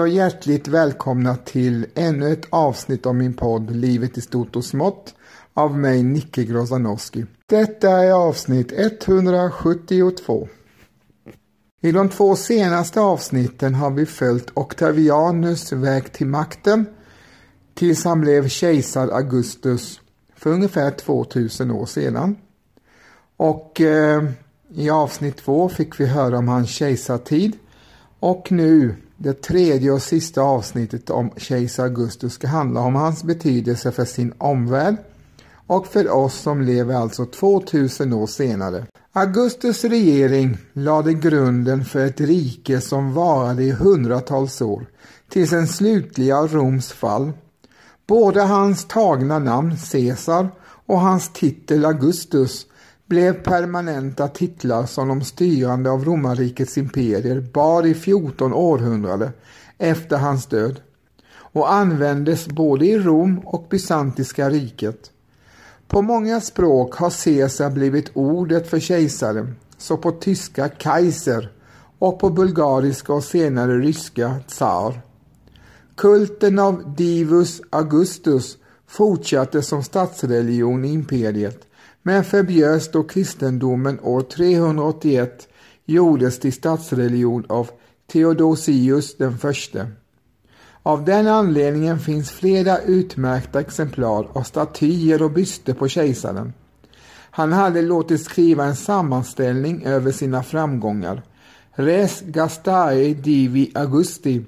Hej och hjärtligt välkomna till ännu ett avsnitt av min podd Livet i stort och smått av mig Nicke Grozanowski. Detta är avsnitt 172. I de två senaste avsnitten har vi följt Octavianus väg till makten tills han blev kejsar Augustus för ungefär 2000 år sedan. Och eh, i avsnitt två fick vi höra om hans kejsartid och nu det tredje och sista avsnittet om kejsar Augustus ska handla om hans betydelse för sin omvärld och för oss som lever alltså 2000 år senare. Augustus regering lade grunden för ett rike som varade i hundratals år till sin slutliga Roms fall. Både hans tagna namn Caesar och hans titel Augustus blev permanenta titlar som de styrande av romarrikets imperier bar i 14 århundrade efter hans död och användes både i Rom och bysantiska riket. På många språk har Caesar blivit ordet för kejsare, så på tyska Kaiser och på bulgariska och senare ryska tsar. Kulten av Divus Augustus fortsatte som statsreligion i imperiet men förbjöds då kristendomen år 381 gjordes till statsreligion av Theodosius den förste. Av den anledningen finns flera utmärkta exemplar av statyer och byster på kejsaren. Han hade låtit skriva en sammanställning över sina framgångar, Res Gastae Divi Augusti,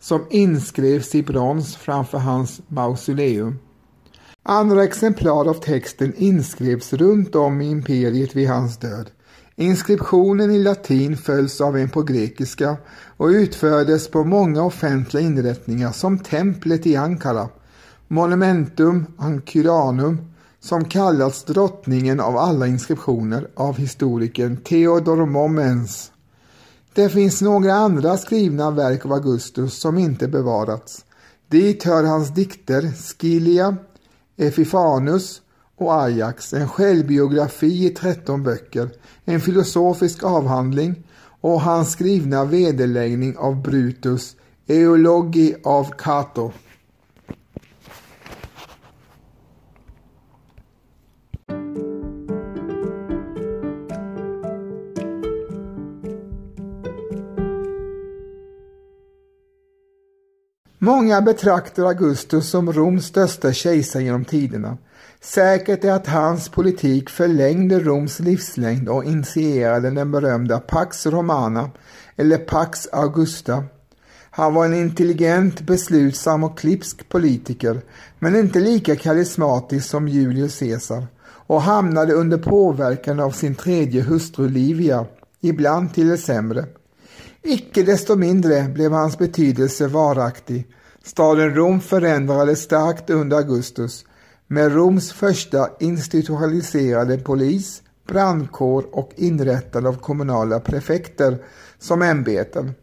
som inskrevs i brons framför hans mausoleum. Andra exemplar av texten inskrevs runt om i imperiet vid hans död. Inskriptionen i latin följs av en på grekiska och utfördes på många offentliga inrättningar som templet i Ankara, Monumentum Ancyranum, som kallats drottningen av alla inskriptioner av historikern Theodor Momens. Det finns några andra skrivna verk av Augustus som inte bevarats. Dit hör hans dikter Skilia, Efifanus och Ajax, en självbiografi i 13 böcker, en filosofisk avhandling och hans skrivna vederläggning av Brutus, Eologi av Cato. Många betraktar Augustus som Roms största kejsare genom tiderna. Säkert är att hans politik förlängde Roms livslängd och initierade den berömda Pax Romana, eller Pax Augusta. Han var en intelligent, beslutsam och klipsk politiker, men inte lika karismatisk som Julius Caesar och hamnade under påverkan av sin tredje hustru Livia, ibland till det sämre. Icke desto mindre blev hans betydelse varaktig. Staden Rom förändrades starkt under Augustus med Roms första institutionaliserade polis, brandkår och inrättande av kommunala prefekter som ämbeten.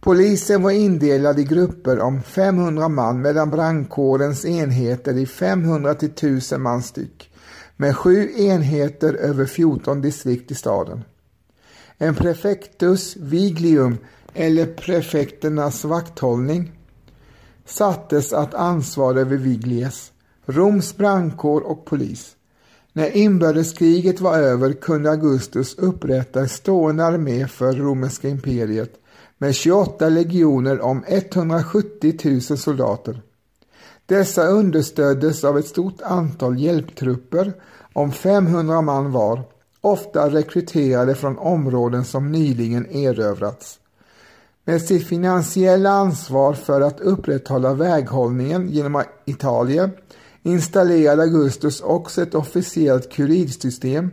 Polisen var indelad i grupper om 500 man medan brandkårens enheter i 500 till 1000 man styck med sju enheter över 14 distrikt i staden. En prefectus viglium eller prefekternas vakthållning sattes att ansvara över Viglies, Roms brandkår och polis. När inbördeskriget var över kunde Augustus upprätta en stående armé för romerska imperiet med 28 legioner om 170 000 soldater. Dessa understöddes av ett stort antal hjälptrupper om 500 man var ofta rekryterade från områden som nyligen erövrats. Med sitt finansiella ansvar för att upprätthålla väghållningen genom Italien installerade Augustus också ett officiellt kurirsystem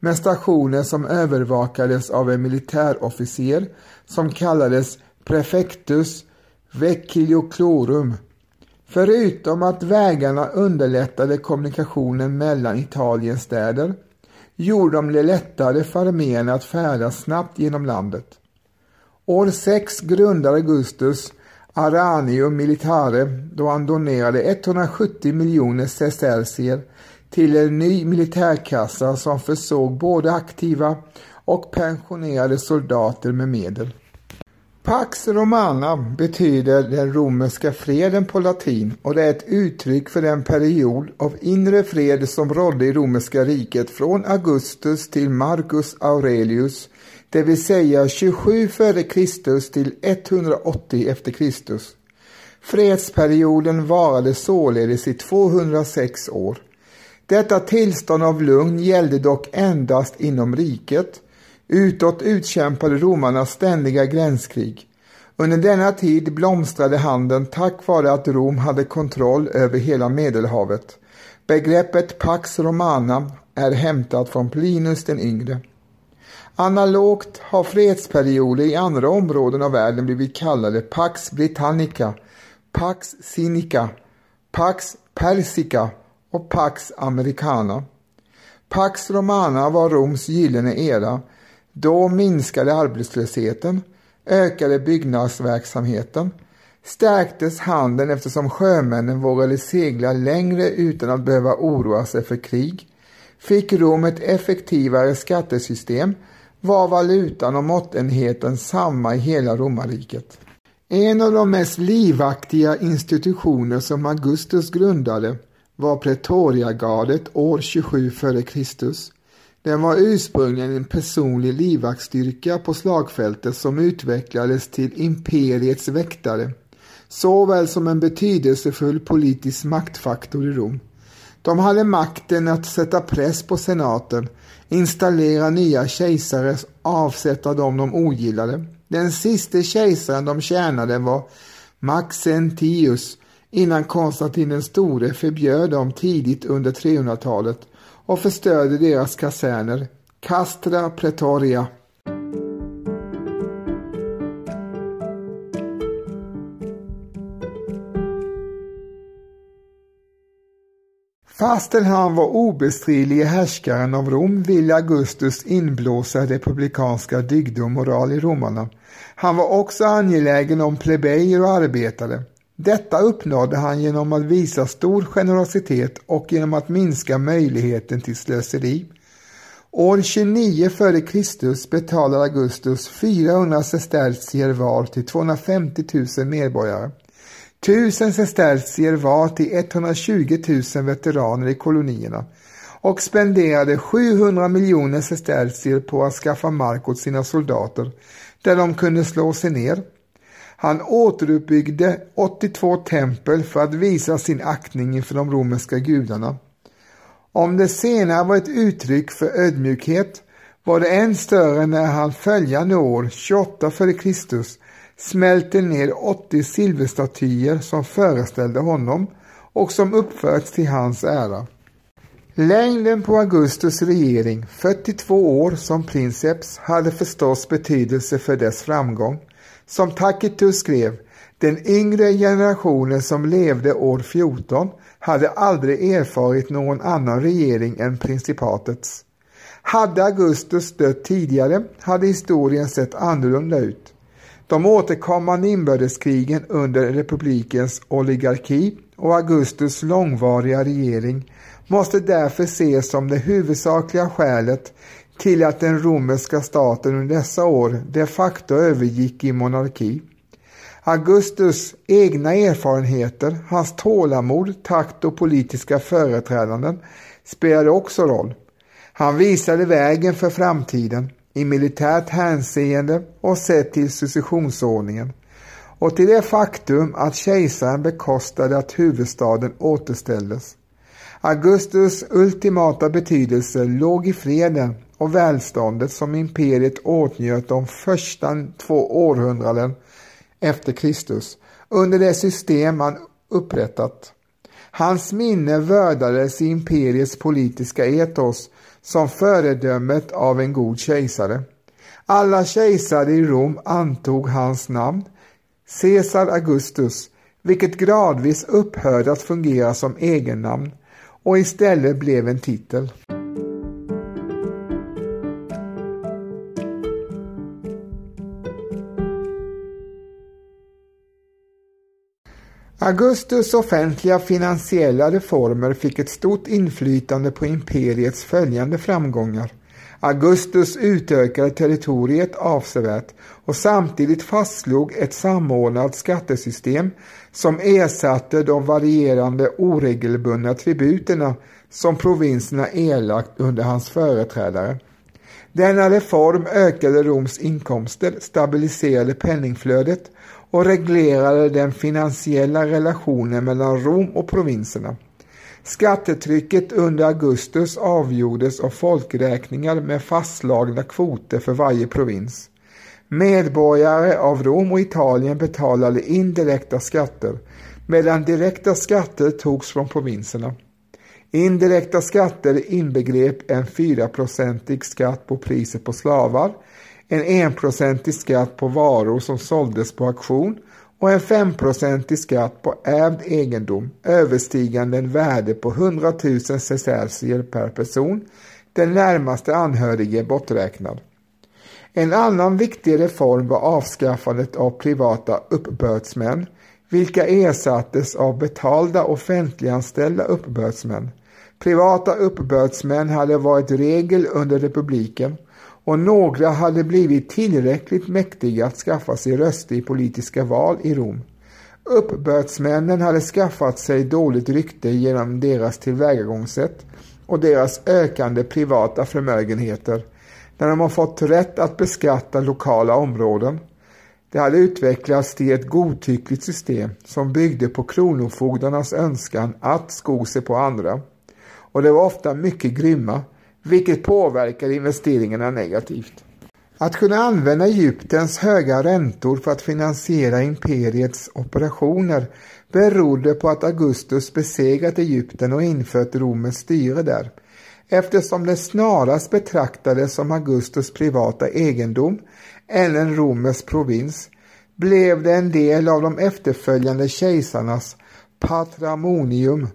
med stationer som övervakades av en militärofficer som kallades Prefectus Vecilioclorum. Förutom att vägarna underlättade kommunikationen mellan Italiens städer gjorde de det lättare för arméerna att färdas snabbt genom landet. År 6 grundade Augustus Aranium Militare då han donerade 170 miljoner sestercier till en ny militärkassa som försåg både aktiva och pensionerade soldater med medel. Pax Romana betyder den romerska freden på latin och det är ett uttryck för den period av inre fred som rådde i romerska riket från Augustus till Marcus Aurelius, det vill säga 27 f.Kr. till 180 efter Fredsperioden varade således i 206 år. Detta tillstånd av lugn gällde dock endast inom riket Utåt utkämpade romarna ständiga gränskrig. Under denna tid blomstrade handeln tack vare att Rom hade kontroll över hela Medelhavet. Begreppet Pax Romana är hämtat från Plinus den yngre. Analogt har fredsperioder i andra områden av världen blivit kallade Pax Britannica, Pax Sinica, Pax Persica och Pax Americana. Pax Romana var Roms gyllene era då minskade arbetslösheten, ökade byggnadsverksamheten, stärktes handeln eftersom sjömännen vågade segla längre utan att behöva oroa sig för krig, fick Rom ett effektivare skattesystem, var valutan och måttenheten samma i hela romarriket. En av de mest livaktiga institutioner som Augustus grundade var Pretoriagardet år 27 f.Kr. Den var ursprungligen en personlig livvaktsstyrka på slagfältet som utvecklades till imperiets väktare, såväl som en betydelsefull politisk maktfaktor i Rom. De hade makten att sätta press på senaten, installera nya kejsare, avsätta dem de ogillade. Den siste kejsaren de tjänade var Maxentius innan Konstantin den store förbjöd dem tidigt under 300-talet och förstörde deras kaserner, Castra Pretoria. Fastän han var obestridlige härskaren av Rom ville Augustus inblåsa republikanska dygd och moral i romarna. Han var också angelägen om plebejer och arbetare. Detta uppnådde han genom att visa stor generositet och genom att minska möjligheten till slöseri. År 29 f.Kr. betalade Augustus 400 sestertier var till 250 000 medborgare. 1000 sestertier var till 120 000 veteraner i kolonierna och spenderade 700 miljoner sestertier på att skaffa mark åt sina soldater där de kunde slå sig ner. Han återuppbyggde 82 tempel för att visa sin aktning inför de romerska gudarna. Om det senare var ett uttryck för ödmjukhet var det än större när han följande år, 28 f.Kr. smälte ner 80 silverstatyer som föreställde honom och som uppförts till hans ära. Längden på Augustus regering, 42 år som princeps, hade förstås betydelse för dess framgång. Som Tacitus skrev, den yngre generationen som levde år 14 hade aldrig erfarit någon annan regering än principatets. Hade Augustus dött tidigare hade historien sett annorlunda ut. De återkommande inbördeskrigen under republikens oligarki och Augustus långvariga regering måste därför ses som det huvudsakliga skälet till att den romerska staten under dessa år de facto övergick i monarki. Augustus egna erfarenheter, hans tålamod, takt och politiska företrädanden spelade också roll. Han visade vägen för framtiden i militärt hänseende och sett till successionsordningen och till det faktum att kejsaren bekostade att huvudstaden återställdes. Augustus ultimata betydelse låg i freden och välståndet som imperiet åtnjöt de första två århundraden efter Kristus under det system han upprättat. Hans minne vördades i imperiets politiska etos som föredömet av en god kejsare. Alla kejsare i Rom antog hans namn, Caesar Augustus, vilket gradvis upphörde att fungera som egennamn och istället blev en titel. Augustus offentliga finansiella reformer fick ett stort inflytande på imperiets följande framgångar. Augustus utökade territoriet avsevärt och samtidigt fastslog ett samordnat skattesystem som ersatte de varierande oregelbundna tributerna som provinserna erlagt under hans företrädare. Denna reform ökade Roms inkomster, stabiliserade penningflödet och reglerade den finansiella relationen mellan Rom och provinserna. Skattetrycket under Augustus avgjordes av folkräkningar med fastslagna kvoter för varje provins. Medborgare av Rom och Italien betalade indirekta skatter medan direkta skatter togs från provinserna. Indirekta skatter inbegrep en 4-procentig skatt på priset på slavar, en 1-procentig skatt på varor som såldes på auktion och en 5-procentig skatt på ärvd egendom överstigande en värde på 100 000 sestercier per person, den närmaste anhörige borträknad. En annan viktig reform var avskaffandet av privata uppbördsmän, vilka ersattes av betalda offentliganställda uppbördsmän. Privata uppbördsmän hade varit regel under republiken och några hade blivit tillräckligt mäktiga att skaffa sig röster i politiska val i Rom. Uppbördsmännen hade skaffat sig dåligt rykte genom deras tillvägagångssätt och deras ökande privata förmögenheter när de har fått rätt att beskatta lokala områden. Det hade utvecklats till ett godtyckligt system som byggde på kronofogdarnas önskan att sko sig på andra. Och det var ofta mycket grymma, vilket påverkade investeringarna negativt. Att kunna använda Egyptens höga räntor för att finansiera imperiets operationer berodde på att Augustus besegrat Egypten och infört Romens styre där, eftersom det snarast betraktades som Augustus privata egendom än en romersk provins blev det en del av de efterföljande kejsarnas patramonium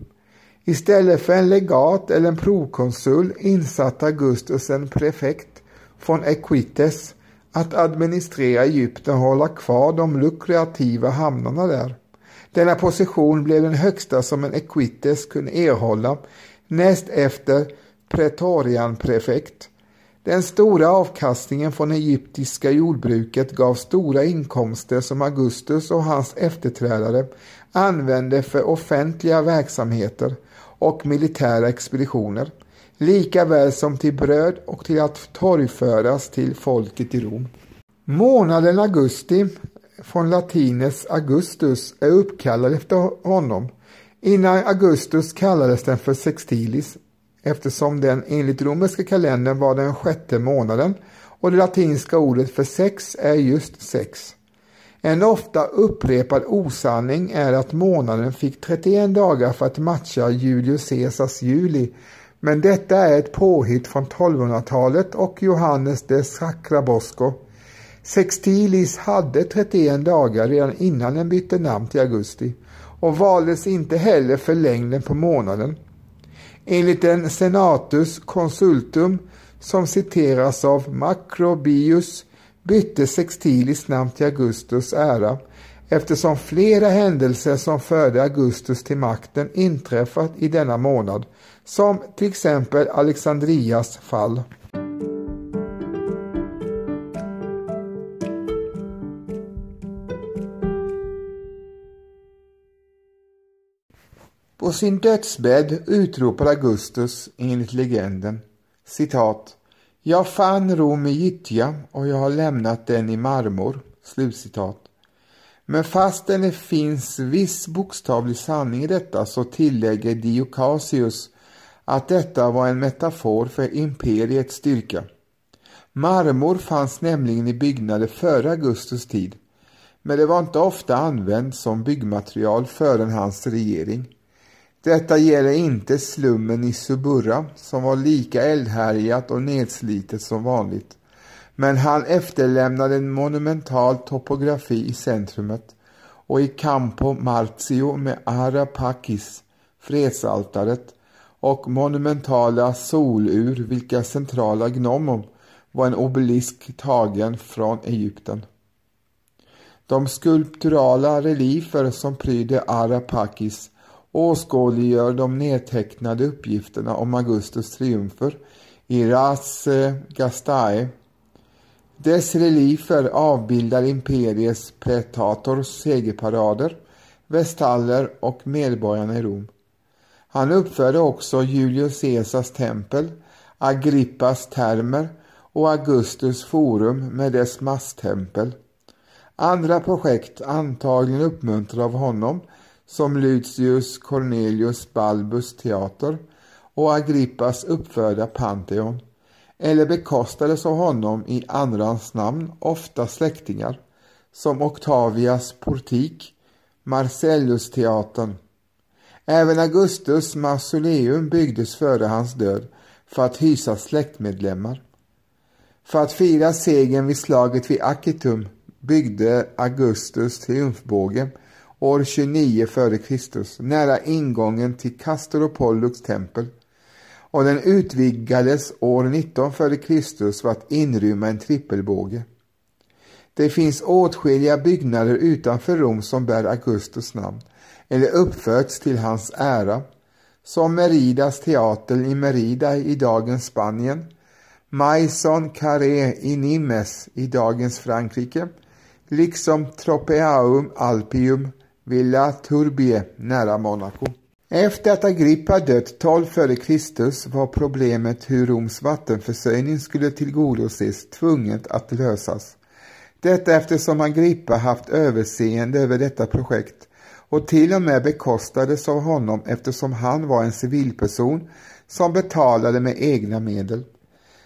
Istället för en legat eller en prokonsul insatte Augustus en prefekt från Equites att administrera Egypten och hålla kvar de lukrativa hamnarna där. Denna position blev den högsta som en Equites kunde erhålla näst efter pretorianprefekt. Den stora avkastningen från egyptiska jordbruket gav stora inkomster som Augustus och hans efterträdare använde för offentliga verksamheter och militära expeditioner, lika väl som till bröd och till att torgföras till folket i Rom. Månaden augusti, från latinets Augustus, är uppkallad efter honom. Innan Augustus kallades den för Sextilis eftersom den enligt romerska kalendern var den sjätte månaden och det latinska ordet för sex är just sex. En ofta upprepad osanning är att månaden fick 31 dagar för att matcha Julius Caesars juli, men detta är ett påhitt från 1200-talet och Johannes de Sacrabosco. Sextilis hade 31 dagar redan innan den bytte namn till augusti och valdes inte heller för längden på månaden. Enligt en senatus consultum som citeras av Macrobius bytte Sextilis namn till Augustus ära eftersom flera händelser som förde Augustus till makten inträffat i denna månad, som till exempel Alexandrias fall. På sin dödsbädd utropar Augustus enligt legenden citat jag fann Rom i gyttja och jag har lämnat den i marmor. Slutcitat. Men fastän det finns viss bokstavlig sanning i detta så tillägger Diocasius att detta var en metafor för imperiets styrka. Marmor fanns nämligen i byggnader före Augustus tid, men det var inte ofta använt som byggmaterial före hans regering. Detta gäller inte slummen i Suburra som var lika eldhärjat och nedslitet som vanligt. Men han efterlämnade en monumental topografi i centrumet och i Campo Marzio med Arapakis, fredsaltaret, och monumentala solur vilka centrala gnomom var en obelisk tagen från Egypten. De skulpturala reliefer som pryder Arapakis åskådliggör de nedtecknade uppgifterna om Augustus triumfer i Ras Gastae. Dess reliefer avbildar imperiets pretators segerparader, vestaller och medborgarna i Rom. Han uppförde också Julius Caesars tempel, Agrippas termer och Augustus forum med dess masstempel. Andra projekt, antagligen uppmuntrade av honom, som Lucius Cornelius Balbus teater och Agrippas uppförda Pantheon, eller bekostades av honom i andrans namn, ofta släktingar, som Octavias portik, Marcellusteatern. Även Augustus mausoleum byggdes före hans död för att hysa släktmedlemmar. För att fira segern vid slaget vid Akitum byggde Augustus triumfbåge år 29 f.Kr. nära ingången till Castor och Pollux tempel och den utvidgades år 19 f.Kr. för att inrymma en trippelbåge. Det finns åtskilliga byggnader utanför Rom som bär Augustus namn eller uppförts till hans ära, som Meridas teater i Merida i dagens Spanien, Maison Carré i Nimes i dagens Frankrike, liksom Tropeaum Alpium Villa Turbie nära Monaco. Efter att Agrippa dött 12 f.Kr. var problemet hur Roms vattenförsörjning skulle tillgodoses tvunget att lösas. Detta eftersom Agrippa haft överseende över detta projekt och till och med bekostades av honom eftersom han var en civilperson som betalade med egna medel.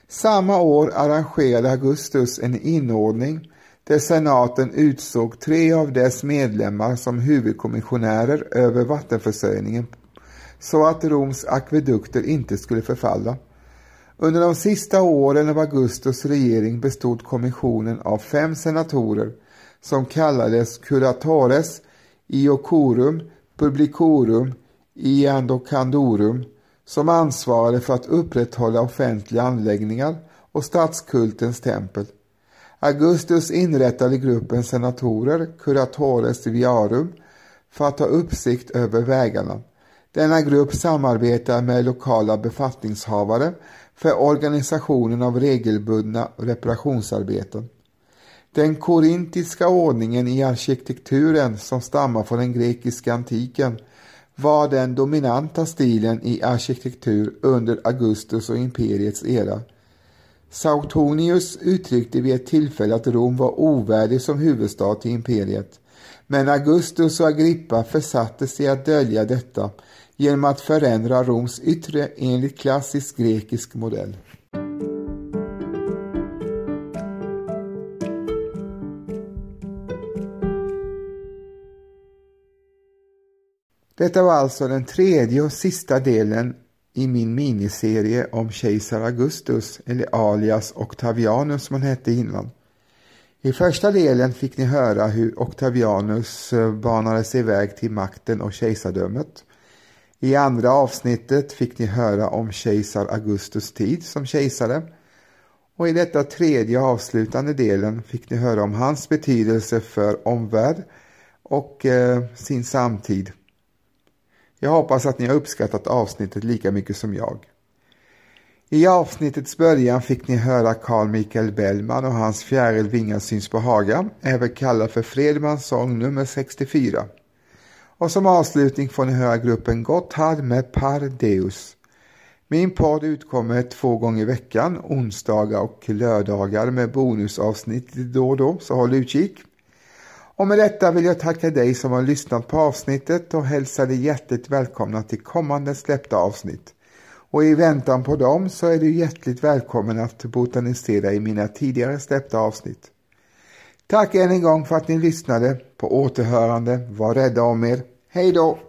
Samma år arrangerade Augustus en inordning där senaten utsåg tre av dess medlemmar som huvudkommissionärer över vattenförsörjningen så att Roms akvedukter inte skulle förfalla. Under de sista åren av Augustus regering bestod kommissionen av fem senatorer som kallades curatores iocorum publicorum iandocandorum som ansvarade för att upprätthålla offentliga anläggningar och statskultens tempel. Augustus inrättade gruppen senatorer, curatores viarum, för att ha uppsikt över vägarna. Denna grupp samarbetar med lokala befattningshavare för organisationen av regelbundna reparationsarbeten. Den korintiska ordningen i arkitekturen som stammar från den grekiska antiken var den dominanta stilen i arkitektur under Augustus och imperiets era. Sautonius uttryckte vid ett tillfälle att Rom var ovärdig som huvudstad till imperiet. Men Augustus och Agrippa försatte sig att dölja detta genom att förändra Roms yttre enligt klassisk grekisk modell. Detta var alltså den tredje och sista delen i min miniserie om kejsar Augustus eller alias Octavianus som han hette innan. I första delen fick ni höra hur Octavianus eh, banade sig iväg till makten och kejsardömet. I andra avsnittet fick ni höra om kejsar Augustus tid som kejsare. Och i detta tredje avslutande delen fick ni höra om hans betydelse för omvärld och eh, sin samtid. Jag hoppas att ni har uppskattat avsnittet lika mycket som jag. I avsnittets början fick ni höra Carl Michael Bellman och hans Fjärilvingar syns på Haga, även kallad för Fredmans sång nummer 64. Och som avslutning får ni höra gruppen Gotthard med Par Deus. Min podd utkommer två gånger i veckan, onsdagar och lördagar med bonusavsnitt då och då, så håll utkik. Och med detta vill jag tacka dig som har lyssnat på avsnittet och hälsa dig hjärtligt välkomna till kommande släppta avsnitt. Och i väntan på dem så är du hjärtligt välkommen att botanisera i mina tidigare släppta avsnitt. Tack än en gång för att ni lyssnade. På återhörande. Var rädda om er. Hej då!